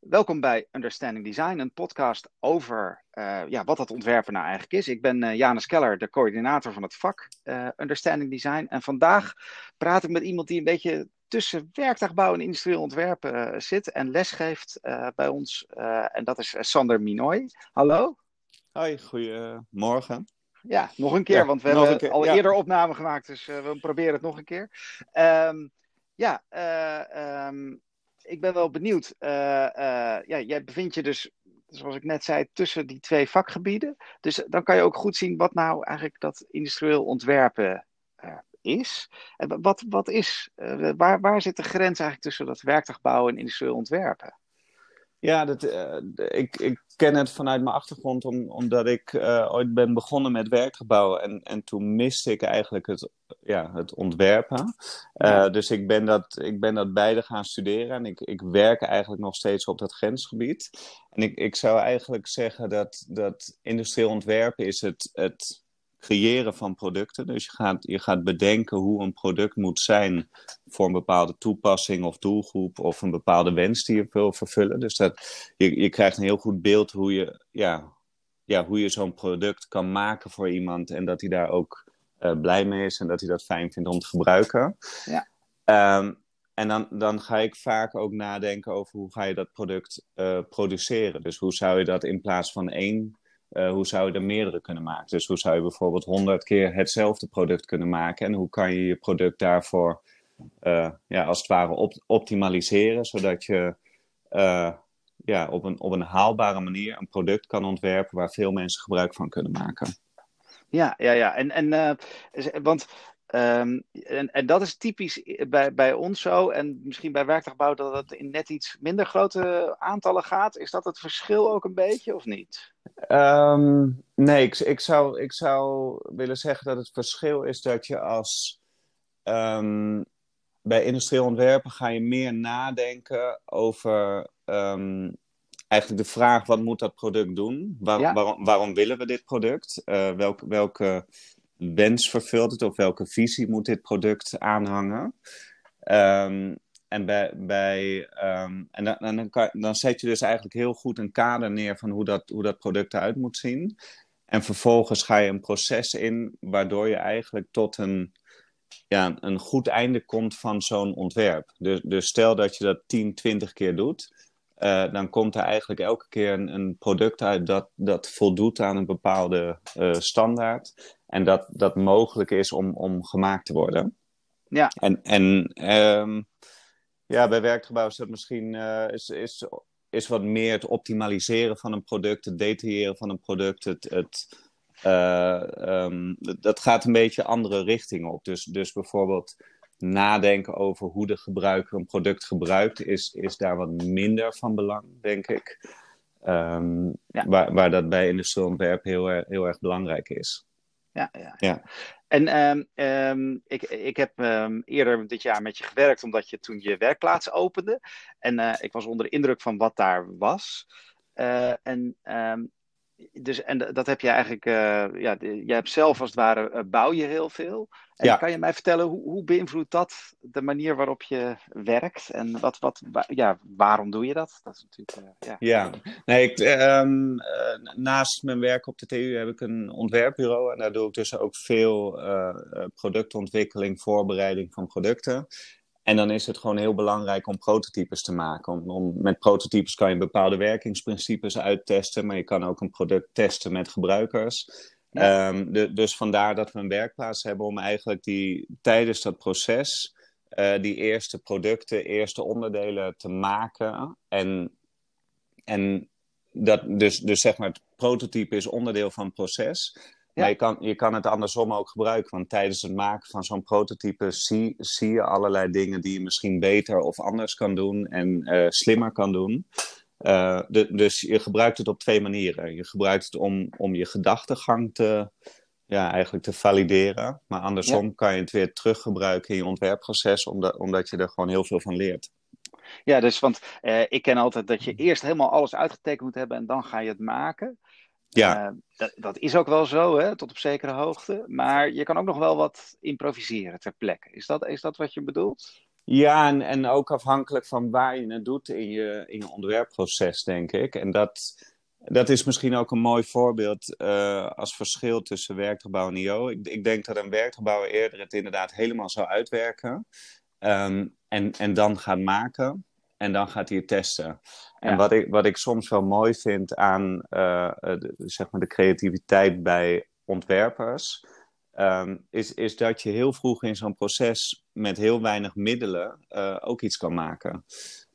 Welkom bij Understanding Design, een podcast over uh, ja, wat dat ontwerpen nou eigenlijk is. Ik ben uh, Janus Keller, de coördinator van het vak uh, Understanding Design. En vandaag praat ik met iemand die een beetje tussen werktuigbouw en industrieel ontwerpen zit en lesgeeft bij ons. en dat is Sander Minoy. Hallo. Hoi, goedemorgen. Ja, nog een keer, ja, want we hebben keer, al ja. eerder opname gemaakt, dus we proberen het nog een keer. Um, ja, um, ik ben wel benieuwd. Uh, uh, ja, jij bevindt je dus, zoals ik net zei, tussen die twee vakgebieden. Dus dan kan je ook goed zien wat nou eigenlijk dat industrieel ontwerpen uh, is. En wat, wat is, waar, waar zit de grens eigenlijk tussen dat werktuigbouwen en industrieel ontwerpen? Ja, dat, ik, ik ken het vanuit mijn achtergrond om, omdat ik ooit ben begonnen met werkgebouw. En, en toen miste ik eigenlijk het ja, het ontwerpen. Uh, dus ik ben, dat, ik ben dat beide gaan studeren en ik, ik werk eigenlijk nog steeds op dat grensgebied. En ik, ik zou eigenlijk zeggen dat, dat industrieel ontwerpen is het, het creëren van producten. Dus je gaat, je gaat bedenken hoe een product moet zijn voor een bepaalde toepassing of doelgroep of een bepaalde wens die je wil vervullen. Dus dat, je, je krijgt een heel goed beeld hoe je, ja, ja, hoe je zo'n product kan maken voor iemand en dat hij daar ook uh, blij mee is en dat hij dat fijn vindt om te gebruiken. Ja. Um, en dan, dan ga ik vaak ook nadenken over hoe ga je dat product uh, produceren. Dus hoe zou je dat in plaats van één, uh, hoe zou je er meerdere kunnen maken? Dus hoe zou je bijvoorbeeld honderd keer hetzelfde product kunnen maken? En hoe kan je je product daarvoor, ja, als het ware, op optimaliseren, zodat je ja, op, een, op een haalbare manier een product kan ontwerpen waar veel mensen gebruik van kunnen maken. Ja, ja, ja. En, en, want, um, en, en dat is typisch bij, bij ons zo. En misschien bij werktuigbouw dat het in net iets minder grote aantallen gaat. Is dat het verschil ook een beetje of niet? Um, nee, ik, ik, zou, ik zou willen zeggen dat het verschil is dat je als. Um, bij industrieel ontwerpen ga je meer nadenken over eigenlijk de vraag: wat moet dat product doen? Waar, waarom, waarom, willen we dit product? Uh, welke, welke wens vervult het of welke visie moet dit product aanhangen? Um, en bij, bij, um, en dan, dan, dan zet je dus eigenlijk heel goed een kader neer van hoe dat, hoe dat product eruit moet zien. En vervolgens ga je een proces in waardoor je eigenlijk tot een, ja, een goed einde komt van zo'n ontwerp. Dus, dus stel dat je dat 10, 20 keer doet uh, dan komt er eigenlijk elke keer een, een, product uit dat, dat voldoet aan een bepaalde uh, standaard. En dat, dat mogelijk is om, om gemaakt te worden. Ja. En, en um, ja, bij werkgebouw is dat misschien uh, is, is, is wat meer het optimaliseren van een product, het detailleren van een product. Het, het, um, dat gaat een beetje andere richtingen op. Dus, dus bijvoorbeeld nadenken over hoe de gebruiker een product gebruikt, is, is daar wat minder van belang, denk ik. Um, ja. waar, waar dat bij industrieel ontwerp heel, heel erg belangrijk is. Ja, ja. ja. En um, um, ik, ik heb eerder dit jaar met je gewerkt, omdat je toen je werkplaats opende. En uh, ik was onder de indruk van wat daar was. Uh, en dus, en dat heb je eigenlijk, uh, ja, jij hebt zelf als het ware, uh, bouw je heel veel. En ja. kan je mij vertellen, hoe, hoe beïnvloedt dat de manier waarop je werkt? En wat, wat, ja, waarom doe je dat? Dat is natuurlijk, uh, ja. Ja, nee, ik, um, naast mijn werk op de TU heb ik een ontwerpbureau. En daar doe ik dus ook veel productontwikkeling, voorbereiding van producten. En dan is het gewoon heel belangrijk om prototypes te maken. Om, om, met prototypes kan je bepaalde werkingsprincipes uittesten, maar je kan ook een product testen met gebruikers. Ja. Um, de, dus vandaar dat we een werkplaats hebben om eigenlijk die, tijdens dat proces uh, die eerste producten, eerste onderdelen te maken. En, en dat, dus, dus zeg maar, het prototype is onderdeel van het proces. Maar je kan, je kan het andersom ook gebruiken. Want tijdens het maken van zo'n prototype zie, zie je allerlei dingen die je misschien beter of anders kan doen en uh, slimmer kan doen. Uh, de, dus je gebruikt het op twee manieren. Je gebruikt het om, om je gedachtegang te, ja, eigenlijk te valideren. Maar andersom ja. kan je het weer teruggebruiken in je ontwerpproces, omdat, omdat je er gewoon heel veel van leert. Ja, dus want uh, ik ken altijd dat je eerst helemaal alles uitgetekend moet hebben en dan ga je het maken. Ja. Uh, dat, dat, is ook wel zo, hè, tot op zekere hoogte. Maar je kan ook nog wel wat improviseren ter plekke. Is dat, is dat wat je bedoelt? Ja, en, en ook afhankelijk van waar je het doet in je, in je onderwerpproces, denk ik. En dat, dat is misschien ook een mooi voorbeeld uh, als verschil tussen werkgebouw en IO. Ik, ik, denk dat een werkgebouw eerder het inderdaad helemaal zou uitwerken. Um, en, en dan gaan maken. En dan gaat hij het testen. En wat, ik, wat ik soms wel mooi vind aan uh, de, zeg maar de creativiteit bij ontwerpers. Um, is, is dat je heel vroeg in zo'n proces met heel weinig middelen uh, ook iets kan maken.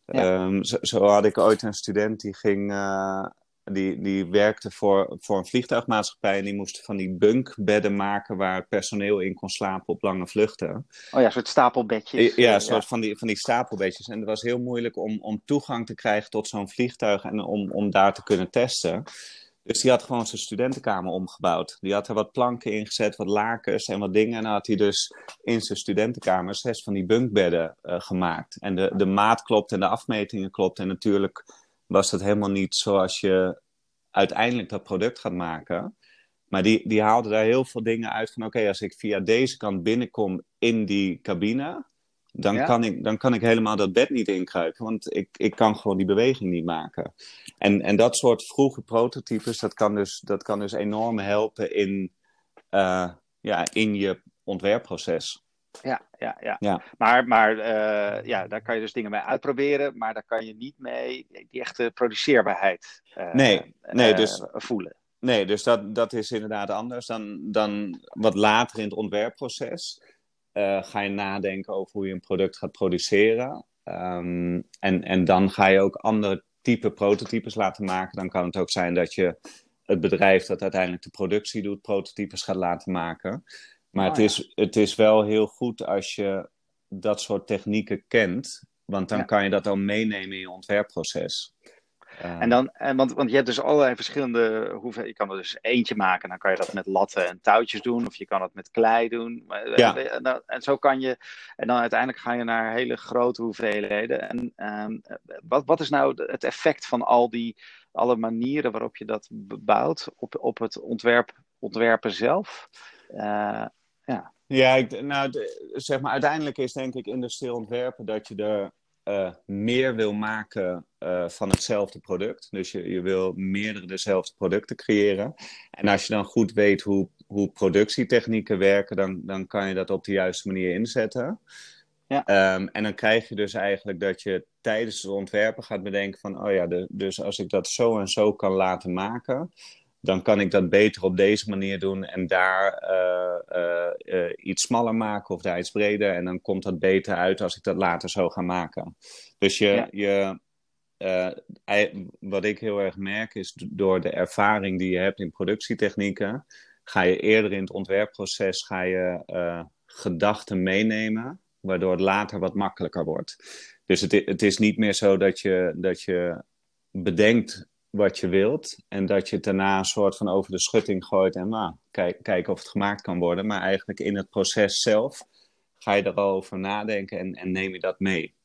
Ja. Um, zo, zo, had ik ooit een student die ging uh, die, die werkte voor, voor een vliegtuigmaatschappij en die moest van die bunkbedden maken waar het personeel in kon slapen op lange vluchten. Oh ja, een soort stapelbedjes. Ja, een soort Van, die, van die stapelbedjes. En het was heel moeilijk om, om toegang te krijgen tot zo'n vliegtuig en om, om daar te kunnen testen. Dus die had gewoon zijn studentenkamer omgebouwd. Die had er wat planken ingezet, wat lakens en wat dingen. En dan had hij dus in zijn studentenkamer zes van die bunkbedden uh, gemaakt. En de, de maat klopt en de afmetingen klopt. En natuurlijk was dat helemaal niet zoals je uiteindelijk dat product gaat maken. Maar die, die haalde daar heel veel dingen uit van: oké, als ik via deze kant binnenkom in die cabine, dan, kan ik, dan kan ik helemaal dat bed niet inkruipen, want ik, ik kan gewoon die beweging niet maken. En, en dat soort vroege prototypes, dat kan dus, dat kan dus enorm helpen in, uh, ja, in je ontwerpproces. Ja, ja, ja. ja. Maar, maar uh, ja, daar kan je dus dingen mee uitproberen, maar daar kan je niet mee die echte produceerbaarheid uh, nee, nee, dus, voelen. Nee, dus dat, dat is inderdaad anders dan, dan wat later in het ontwerpproces. Ga je nadenken over hoe je een product gaat produceren. Um, en, en dan ga je ook andere type prototypes laten maken. Dan kan het ook zijn dat je het bedrijf dat uiteindelijk de productie doet, prototypes gaat laten maken. Maar het, oh, is, het is wel heel goed als je dat soort technieken kent, want dan kan je dat dan meenemen in je ontwerpproces. Uh, en dan, en want, want je hebt dus allerlei verschillende hoeveel. Je kan er dus eentje maken, dan kan je dat met latten en touwtjes doen, of je kan het met klei doen. Ja. En, en zo kan je. En dan uiteindelijk ga je naar hele grote hoeveelheden. En um, wat, wat is nou het effect van al die alle manieren waarop je dat bouwt op, op het ontwerp, ontwerpen zelf? Uh, ja, ja ik, nou, zeg maar, uiteindelijk is denk ik industrieel ontwerpen dat je er uh, meer wil maken uh, van hetzelfde product. Dus je, je wil meerdere dezelfde producten creëren. En als je dan goed weet hoe, hoe productietechnieken werken, dan, dan kan je dat op de juiste manier inzetten. Ja. Um, en dan krijg je dus eigenlijk dat je tijdens het ontwerpen gaat bedenken van, oh ja, de, dus als ik dat zo en zo kan laten maken, dan kan ik dat beter op deze manier doen en daar uh, uh, uh, iets smaller maken of daar iets breder. En dan komt dat beter uit als ik dat later zo ga maken. Dus je, ja. je wat ik heel erg merk is door de ervaring die je hebt in productietechnieken, ga je eerder in het ontwerpproces ga je, gedachten meenemen, waardoor het later wat makkelijker wordt. Dus het, het is niet meer zo dat je, dat je bedenkt wat je wilt. En dat je het daarna een soort van over de schutting gooit en nou, kijk, kijken of het gemaakt kan worden. Maar eigenlijk in het proces zelf ga je erover nadenken en, en neem je dat mee.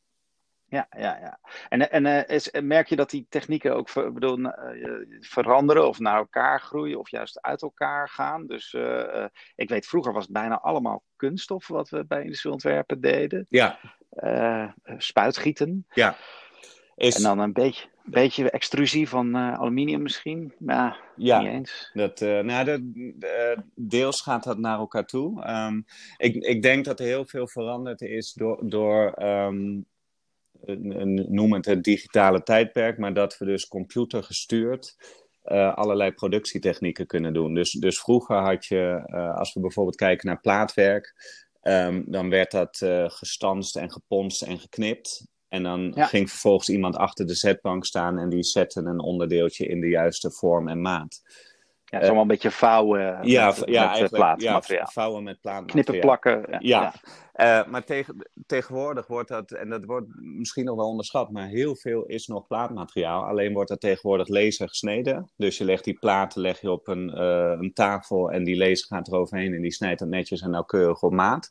Ja, ja, ja. En, en uh, is, merk je dat die technieken ook ver, bedoel, uh, veranderen of naar elkaar groeien of juist uit elkaar gaan? Dus uh, ik weet, vroeger was het bijna allemaal kunststof wat we bij industrieel ontwerpen deden. Ja. spuitgieten. Ja. Is... En dan een beetje, beetje extrusie van uh, aluminium misschien. Maar ja, niet eens. Dat, uh, nou, de, de, deels gaat dat naar elkaar toe. Um, ik, ik denk dat er heel veel veranderd is door, door um, noem het het digitale tijdperk, maar dat we dus computergestuurd uh, allerlei productietechnieken kunnen doen. Dus, dus vroeger had je, als we bijvoorbeeld kijken naar plaatwerk, um, dan werd dat gestanst en geponst en geknipt. En dan ging vervolgens iemand achter de zetbank staan en die zette een onderdeeltje in de juiste vorm en maat. Ja, het is allemaal een beetje vouwen ja, met, ja, met plaatmateriaal. Ja, vouwen met plaatmateriaal. Knippen, plakken. Ja, ja. Uh, maar tegen, tegenwoordig wordt dat, en dat wordt misschien nog wel onderschat, maar heel veel is nog plaatmateriaal. Alleen wordt dat tegenwoordig laser gesneden. Dus je legt die platen leg je op een, uh, een tafel en die laser gaat eroverheen en die snijdt dat netjes en nauwkeurig op maat.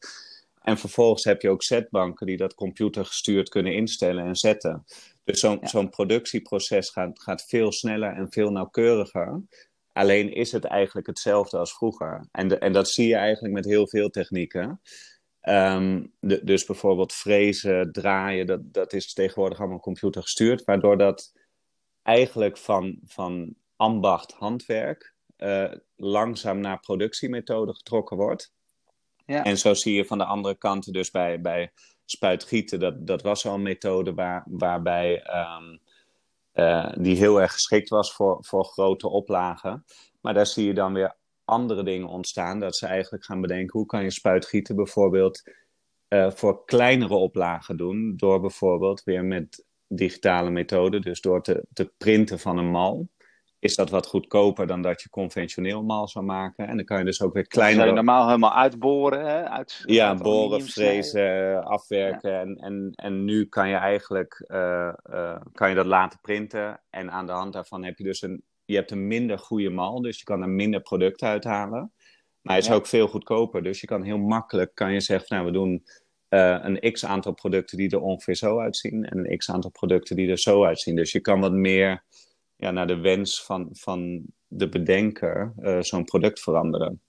En vervolgens heb je ook zetbanken die dat computergestuurd kunnen instellen en zetten. Dus zo'n zo'n productieproces gaat, gaat veel sneller en veel nauwkeuriger. Alleen is het eigenlijk hetzelfde als vroeger. En, de, en dat zie je eigenlijk met heel veel technieken. Ehm, de, dus bijvoorbeeld frezen, draaien, dat, dat is tegenwoordig allemaal computergestuurd, waardoor dat eigenlijk van, van ambacht, handwerk, uh, langzaam naar productiemethode getrokken wordt. En zo zie je van de andere kant dus bij, bij spuitgieten, dat, dat was al een methode waar, waarbij ehm, uh, die heel erg geschikt was voor, voor grote oplagen. Maar daar zie je dan weer andere dingen ontstaan. Dat ze eigenlijk gaan bedenken hoe kan je spuitgieten bijvoorbeeld uh, voor kleinere oplagen doen. Door bijvoorbeeld weer met digitale methoden, dus door te, te printen van een mal is dat wat goedkoper dan dat je conventioneel mal zou maken. En dan kan je dus ook weer kleiner... Zou je normaal helemaal uitboren? Hè? Uit, ja, boren, frezen, afwerken. En, en, en nu kan je eigenlijk uh, uh, kan je dat laten printen. En aan de hand daarvan heb je dus een, je hebt een minder goede mal. Dus je kan er minder product uithalen. Maar hij is ook veel goedkoper. Dus je kan heel makkelijk kan je zeggen, nou we doen... Uh, een x aantal producten die er ongeveer zo uitzien. En een x aantal producten die er zo uitzien. Dus je kan wat meer ja, naar de wens van, van de bedenker uh, zo'n product veranderen.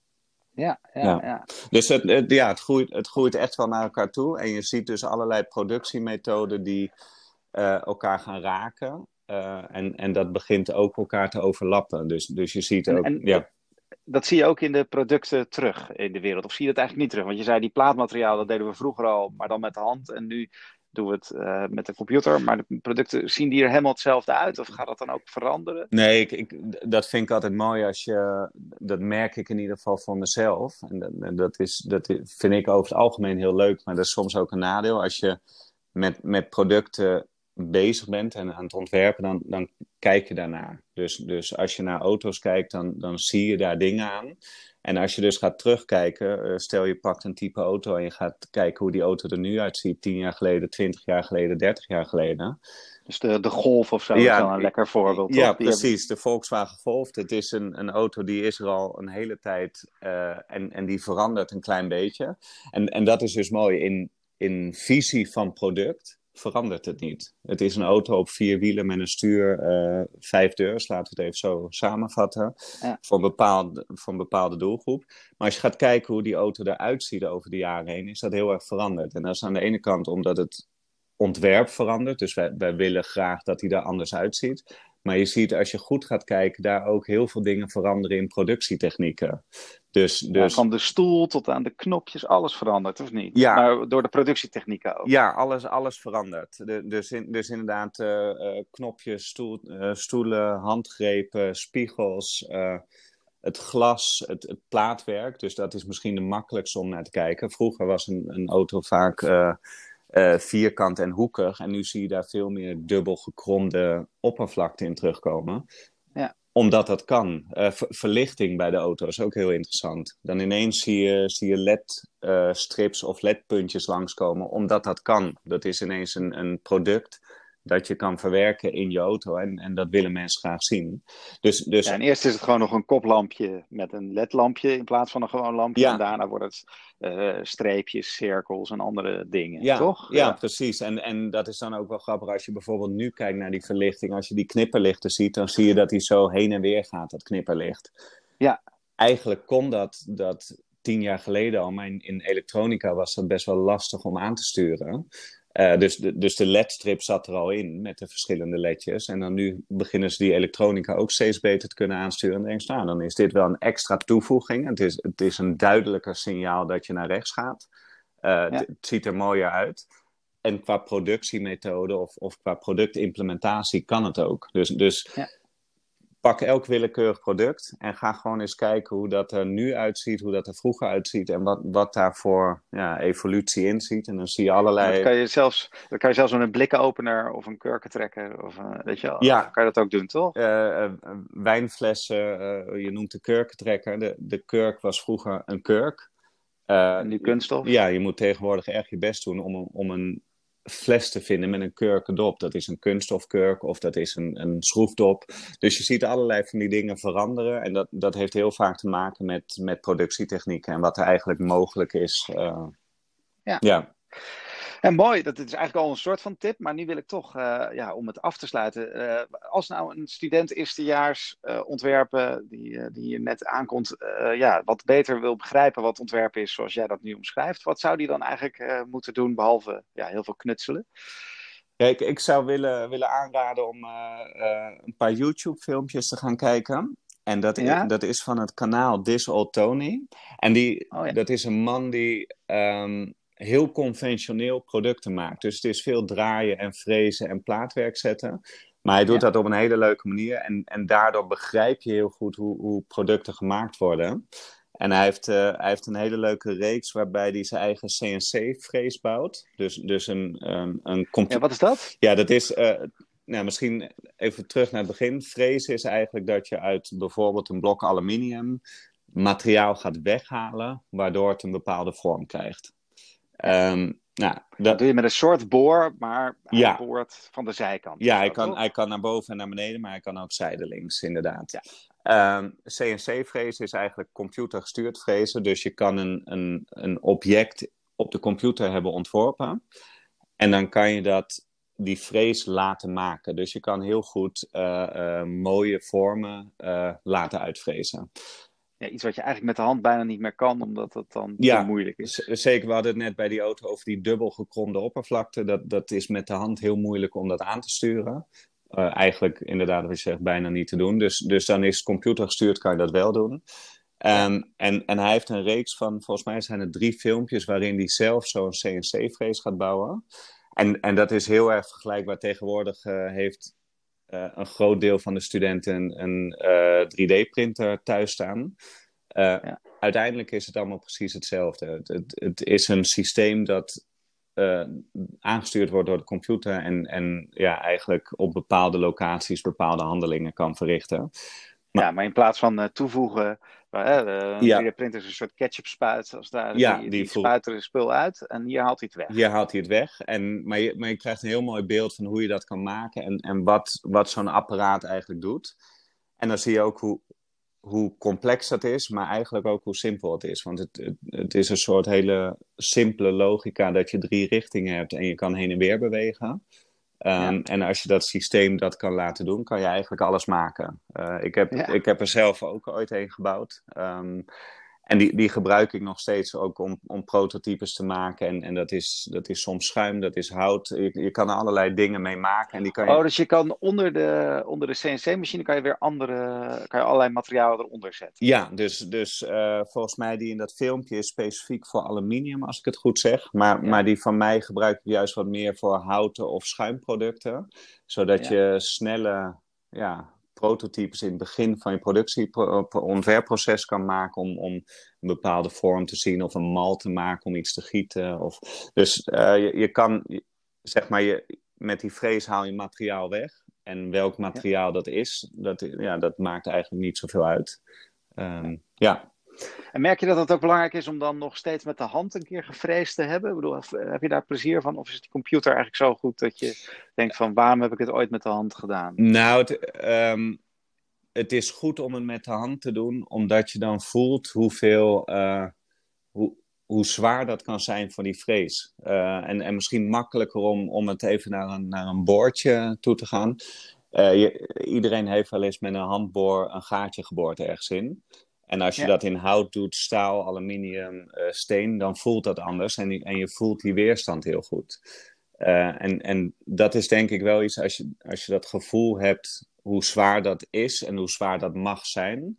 Ja, ja, ja. Dus het, ja, het, groeit, het groeit echt wel naar elkaar toe. En je ziet dus allerlei productiemethoden die uh, elkaar gaan raken. Uh, en, en dat begint ook elkaar te overlappen. Dus, dus je ziet ook. En, ja. Dat zie je ook in de producten terug in de wereld. Of zie je dat eigenlijk niet terug? Want je zei die plaatmateriaal, dat deden we vroeger al, maar dan met de hand. En nu doen we het uh, met de computer. Maar de producten, zien die er helemaal hetzelfde uit? Of gaat dat dan ook veranderen? Nee, ik, ik, dat vind ik altijd mooi als je... Dat merk ik in ieder geval voor mezelf. En dat, dat, is, dat vind ik over het algemeen heel leuk. Maar dat is soms ook een nadeel. Als je met, met producten bezig bent en aan het ontwerpen, dan, dan kijk je daarnaar. Dus, dus als je naar auto's kijkt, dan, dan zie je daar dingen aan. En als je dus gaat terugkijken, eh, stel je pakt een type auto en je gaat kijken hoe die auto er nu uitziet, 10 jaar geleden, 20 jaar geleden, 30 jaar geleden. Dus de, de Golf of zo ja, is wel een lekker voorbeeld. Ja, precies. De Volkswagen Golf. Het is een, een auto die is er al een hele tijd uh, en, en die verandert een klein beetje. En, en dat is dus mooi in, in visie van product verandert het niet. Het is een auto op vier wielen met een stuur, uh, vijf deurs, laten we het even zo samenvatten, ja. voor, een bepaalde, voor een bepaalde doelgroep. Maar als je gaat kijken hoe die auto eruit ziet over de jaren heen, is dat heel erg veranderd. En dat is aan de ene kant omdat het ontwerp verandert, dus wij, wij willen graag dat hij er anders uitziet. Maar je ziet als je goed gaat kijken, daar ook heel veel dingen veranderen in productietechnieken. Dus, dus... van de stoel tot aan de knopjes, alles verandert, of niet? Ja. Maar door de productietechnieken ook. Ja, alles, alles verandert. De, dus, in, dus inderdaad, uh, uh, knopjes, stoel, uh, stoelen, handgrepen, spiegels, het glas, het, het, plaatwerk. Dus dat is misschien de makkelijkste om naar te kijken. Vroeger was een, een auto vaak uh, vierkant en hoekig. En nu zie je daar veel meer dubbel gekromde oppervlakte in terugkomen. Ja. Omdat dat kan. Uh, verlichting bij de auto is ook heel interessant. Dan ineens zie je, zie je LED-strips uh, of LED-puntjes langskomen, omdat dat kan. Dat is ineens een, een product dat je kan verwerken in je auto. En, en dat willen mensen graag zien. Dus, dus... Ja, en eerst is het gewoon nog een koplampje met een ledlampje in plaats van een gewoon lampje. Ja. En daarna wordt het uh, streepjes, cirkels en andere dingen, ja, toch? Ja, ja, precies. En, en dat is dan ook wel grappig als je bijvoorbeeld nu kijkt naar die verlichting. Als je die knipperlichten ziet, dan zie je dat die zo heen en weer gaat, dat knipperlicht. Ja. Eigenlijk kon dat, dat tien jaar geleden al, maar in, in elektronica was dat best wel lastig om aan te sturen. Uh, dus, de, dus de LED-strip zat er al in met de verschillende LEDjes. En dan nu beginnen ze die elektronica ook steeds beter te kunnen aansturen. En denk je, nou, dan is dit wel een extra toevoeging. Het is, het is een duidelijker signaal dat je naar rechts gaat. Uh, ja. het, het ziet er mooier uit. En qua productiemethode of, of qua productimplementatie kan het ook. Dus, dus ja pak elk willekeurig product en ga gewoon eens kijken hoe dat er nu uitziet, hoe dat er vroeger uitziet en wat, wat daarvoor ja, evolutie in ziet. En dan zie je allerlei. Dat kan je zelfs, dan kan je zelfs met een blikkenopener of een kurkentrekker, of uh, weet je wel. Ja. kan je dat ook doen, toch? Uh, uh, wijnflessen, je noemt de kurkentrekker. De, de kurk was vroeger een kurk. nu kunststof? Ja, je moet tegenwoordig erg je best doen om, om een fles te vinden met een kurkendop. Dat is een kunststofkurk of dat is een, een schroefdop. Dus je ziet allerlei van die dingen veranderen. En dat, dat heeft heel vaak te maken met, met productietechnieken en wat er eigenlijk mogelijk is. Uh, ja. ja. En mooi, dat is eigenlijk al een soort van tip, maar nu wil ik toch, uh, ja, om het af te sluiten. Uh, als nou een student eerstejaars uh, ontwerpen, die, die hier net aankomt, ja, wat beter wil begrijpen wat ontwerpen is, zoals jij dat nu omschrijft, wat zou die dan eigenlijk moeten doen, behalve ja, heel veel knutselen? Kijk, ik zou willen, willen aanraden om een paar YouTube-filmpjes te gaan kijken. En dat, is, dat is van het kanaal This Old Tony. En die, oh, ja. dat is een man die um, heel conventioneel producten maakt. Dus het is veel draaien en frezen en plaatwerk zetten. Maar hij doet dat op een hele leuke manier. En, en daardoor begrijp je heel goed hoe, hoe producten gemaakt worden. En hij heeft, uh, hij heeft een hele leuke reeks waarbij hij zijn eigen CNC-frees bouwt. Dus, dus een, um, een Ja, wat is dat? Ja, dat is... Uh, nou, misschien even terug naar het begin. Frezen is eigenlijk dat je uit bijvoorbeeld een blok aluminium materiaal gaat weghalen, waardoor het een bepaalde vorm krijgt. Um, nou, dat... doe je met een soort boor, maar ja. boort van de zijkant. Ja, hij kan, hij kan naar boven en naar beneden, maar hij kan ook zijdelings, inderdaad. Ja. Um, CNC-frezen is eigenlijk computergestuurd frezen. Dus je kan een, een, een object op de computer hebben ontworpen. En dan kan je dat, die frees laten maken. Dus je kan heel goed uh, uh, mooie vormen uh, laten uitfrezen ja, iets wat je eigenlijk met de hand bijna niet meer kan, omdat het dan ja, te moeilijk is. Zeker, we hadden het net bij die auto over die dubbel gekromde oppervlakte. Dat, dat is met de hand heel moeilijk om dat aan te sturen. Uh, eigenlijk, inderdaad, wat je zegt, bijna niet te doen. Dus, dus dan is computer gestuurd, kan je dat wel doen. Um, en, en hij heeft een reeks van, volgens mij zijn het drie filmpjes waarin hij zelf zo'n CNC-frees gaat bouwen. En, en dat is heel erg vergelijkbaar. Tegenwoordig uh, heeft een groot deel van de studenten een uh, eh, 3D-printer thuis staan. Ja. Uiteindelijk is het allemaal precies hetzelfde. Het, het, het is een systeem dat aangestuurd wordt door de computer en, en ja, eigenlijk op bepaalde locaties bepaalde handelingen kan verrichten. Maar, ja, maar in plaats van toevoegen maar, de ja. 3D-printer is een soort ketchup spuit. Als daar, ja, die, die, die spuit er een spul uit en hier haalt hij het weg. Hier haalt hij het weg. En, maar, je, maar je krijgt een heel mooi beeld van hoe je dat kan maken en, en wat, wat zo'n apparaat eigenlijk doet. En dan zie je ook hoe, hoe complex dat is, maar eigenlijk ook hoe simpel het is. Want het, het, het, is een soort hele simpele logica dat je drie richtingen hebt en je kan heen en weer bewegen. Um, En als je dat systeem dat kan laten doen, kan je eigenlijk alles maken. Uh, ik, heb, ik heb er zelf ook ooit een gebouwd. Um, en die, die gebruik ik nog steeds ook om, om prototypes te maken. En, en dat, is, dat is soms schuim, dat is hout. Je, je kan er allerlei dingen mee maken. En die kan je... Oh, dus je kan onder de, onder de CNC-machine kan je weer andere, kan je allerlei materialen eronder zetten. Ja, dus, dus uh, volgens mij die in dat filmpje is specifiek voor aluminium, als ik het goed zeg. Maar, ja. maar die van mij gebruik ik juist wat meer voor houten of schuimproducten. Zodat ja. je snelle ja, prototypes in het begin van je productie-ontwerpproces kan maken om, om een bepaalde vorm te zien of een mal te maken om iets te gieten. Of, dus uh, je, je, kan, zeg maar, je, met die frees haal je materiaal weg. En welk materiaal ja. dat is, dat, ja, dat maakt eigenlijk niet zoveel uit. Um, ja. En merk je dat het ook belangrijk is om dan nog steeds met de hand een keer gevreesd te hebben? Ik bedoel, heb je daar plezier van? Of is die computer eigenlijk zo goed dat je denkt van waarom heb ik het ooit met de hand gedaan? Nou, het, um, het is goed om het met de hand te doen, omdat je dan voelt hoeveel, uh, hoe, zwaar dat kan zijn voor die vrees. Uh, en, en misschien makkelijker om, om het even naar een, naar een boordje toe te gaan. Je, iedereen heeft wel eens met een handboor een gaatje geboord ergens in. En als je ja. dat in hout doet, staal, aluminium, uh, steen, dan voelt dat anders. En, en je voelt die weerstand heel goed. Uh, en, en dat is denk ik wel iets, als je, als je dat gevoel hebt hoe zwaar dat is en hoe zwaar dat mag zijn,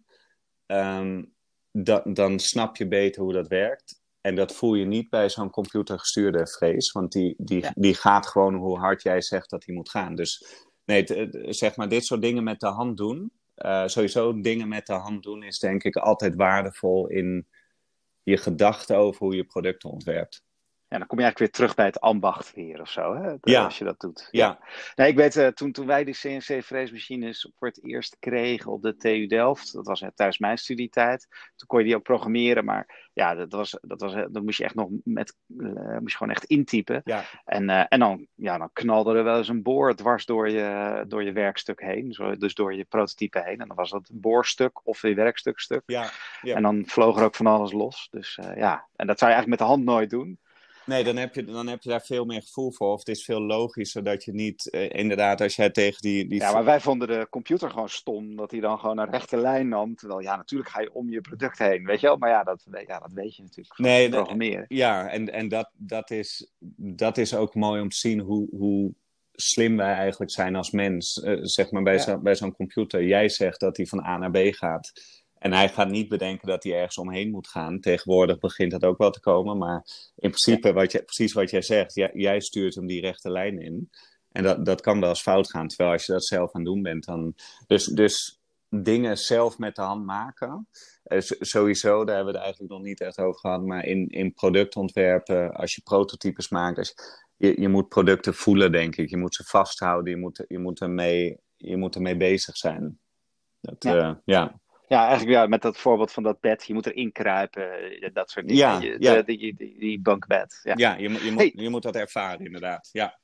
um, da, dan snap je beter hoe dat werkt. En dat voel je niet bij zo'n computergestuurde vrees, want die, die, ja. die gaat gewoon hoe hard jij zegt dat hij moet gaan. Dus nee, zeg maar, dit soort dingen met de hand doen, uh, sowieso dingen met de hand doen is denk ik altijd waardevol in je gedachten over hoe je producten ontwerpt. Ja, dan kom je eigenlijk weer terug bij het ambacht weer of zo, hè? Ja. als je dat doet. Ja. ja. Nee, ik weet, uh, toen, toen wij die CNC-freesmachines voor het eerst kregen op de TU Delft, dat was uh, tijdens mijn studietijd, toen kon je die ook programmeren, maar ja, dat, was, dat, was, dat moest je echt nog met, uh, moest je gewoon echt intypen. Ja. En, en dan, ja, dan knalde er wel eens een boor dwars door je, door je werkstuk heen, zo, dus door je prototype heen. En dan was dat een boorstuk of een werkstukstuk. Ja. ja. En dan vloog er ook van alles los. Dus ja, en dat zou je eigenlijk met de hand nooit doen. Nee, dan heb, je, dan heb je daar veel meer gevoel voor. Of het is veel logischer dat je niet, eh, inderdaad, als jij tegen die, die... Ja, maar wij vonden de computer gewoon stom, dat hij dan gewoon een rechte lijn nam. Terwijl, ja, natuurlijk ga je om je product heen, weet je wel. Maar ja, dat, ja, dat weet je natuurlijk Nee, programmeren. Ja, en, en dat, dat, is, dat is ook mooi om te zien hoe, hoe slim wij eigenlijk zijn als mens. Eh, zeg maar bij Ja. zo- bij zo'n computer. Jij zegt dat hij van A naar B gaat. En hij gaat niet bedenken dat hij ergens omheen moet gaan. Tegenwoordig begint dat ook wel te komen. Maar in principe, wat je, precies wat jij zegt, jij, jij stuurt hem die rechte lijn in. En dat, dat kan wel eens fout gaan. Terwijl als je dat zelf aan het doen bent, dan. Dus, dus dingen zelf met de hand maken. Eh, sowieso, daar hebben we het eigenlijk nog niet echt over gehad. Maar in, in productontwerpen, als je prototypes maakt. Als je, je, je moet producten voelen, denk ik. Je moet ze vasthouden. Je moet, je moet, ermee, je moet ermee bezig zijn. Dat, Ja. ja. Ja, eigenlijk ja, met dat voorbeeld van dat bed, je moet erin kruipen, eh, dat soort dingen. Ja, Je- ja. de- die, die, die bunkbed. Ja. Ja, je, moet- je, moet, Hey. je moet dat ervaren, inderdaad. Ja,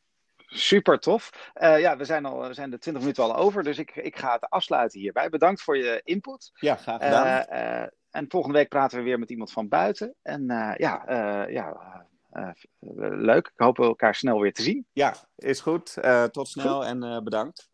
Super tof. Eh, ja, we zijn, al, we zijn de 20 minuten al over, dus ik, ik ga het afsluiten hierbij. Bedankt voor je input. ja graag gedaan. Eh, en volgende week praten we weer met iemand van buiten. En ja, ja leuk. Ik hoop elkaar snel weer te zien. ja, is goed. Tot snel en bedankt.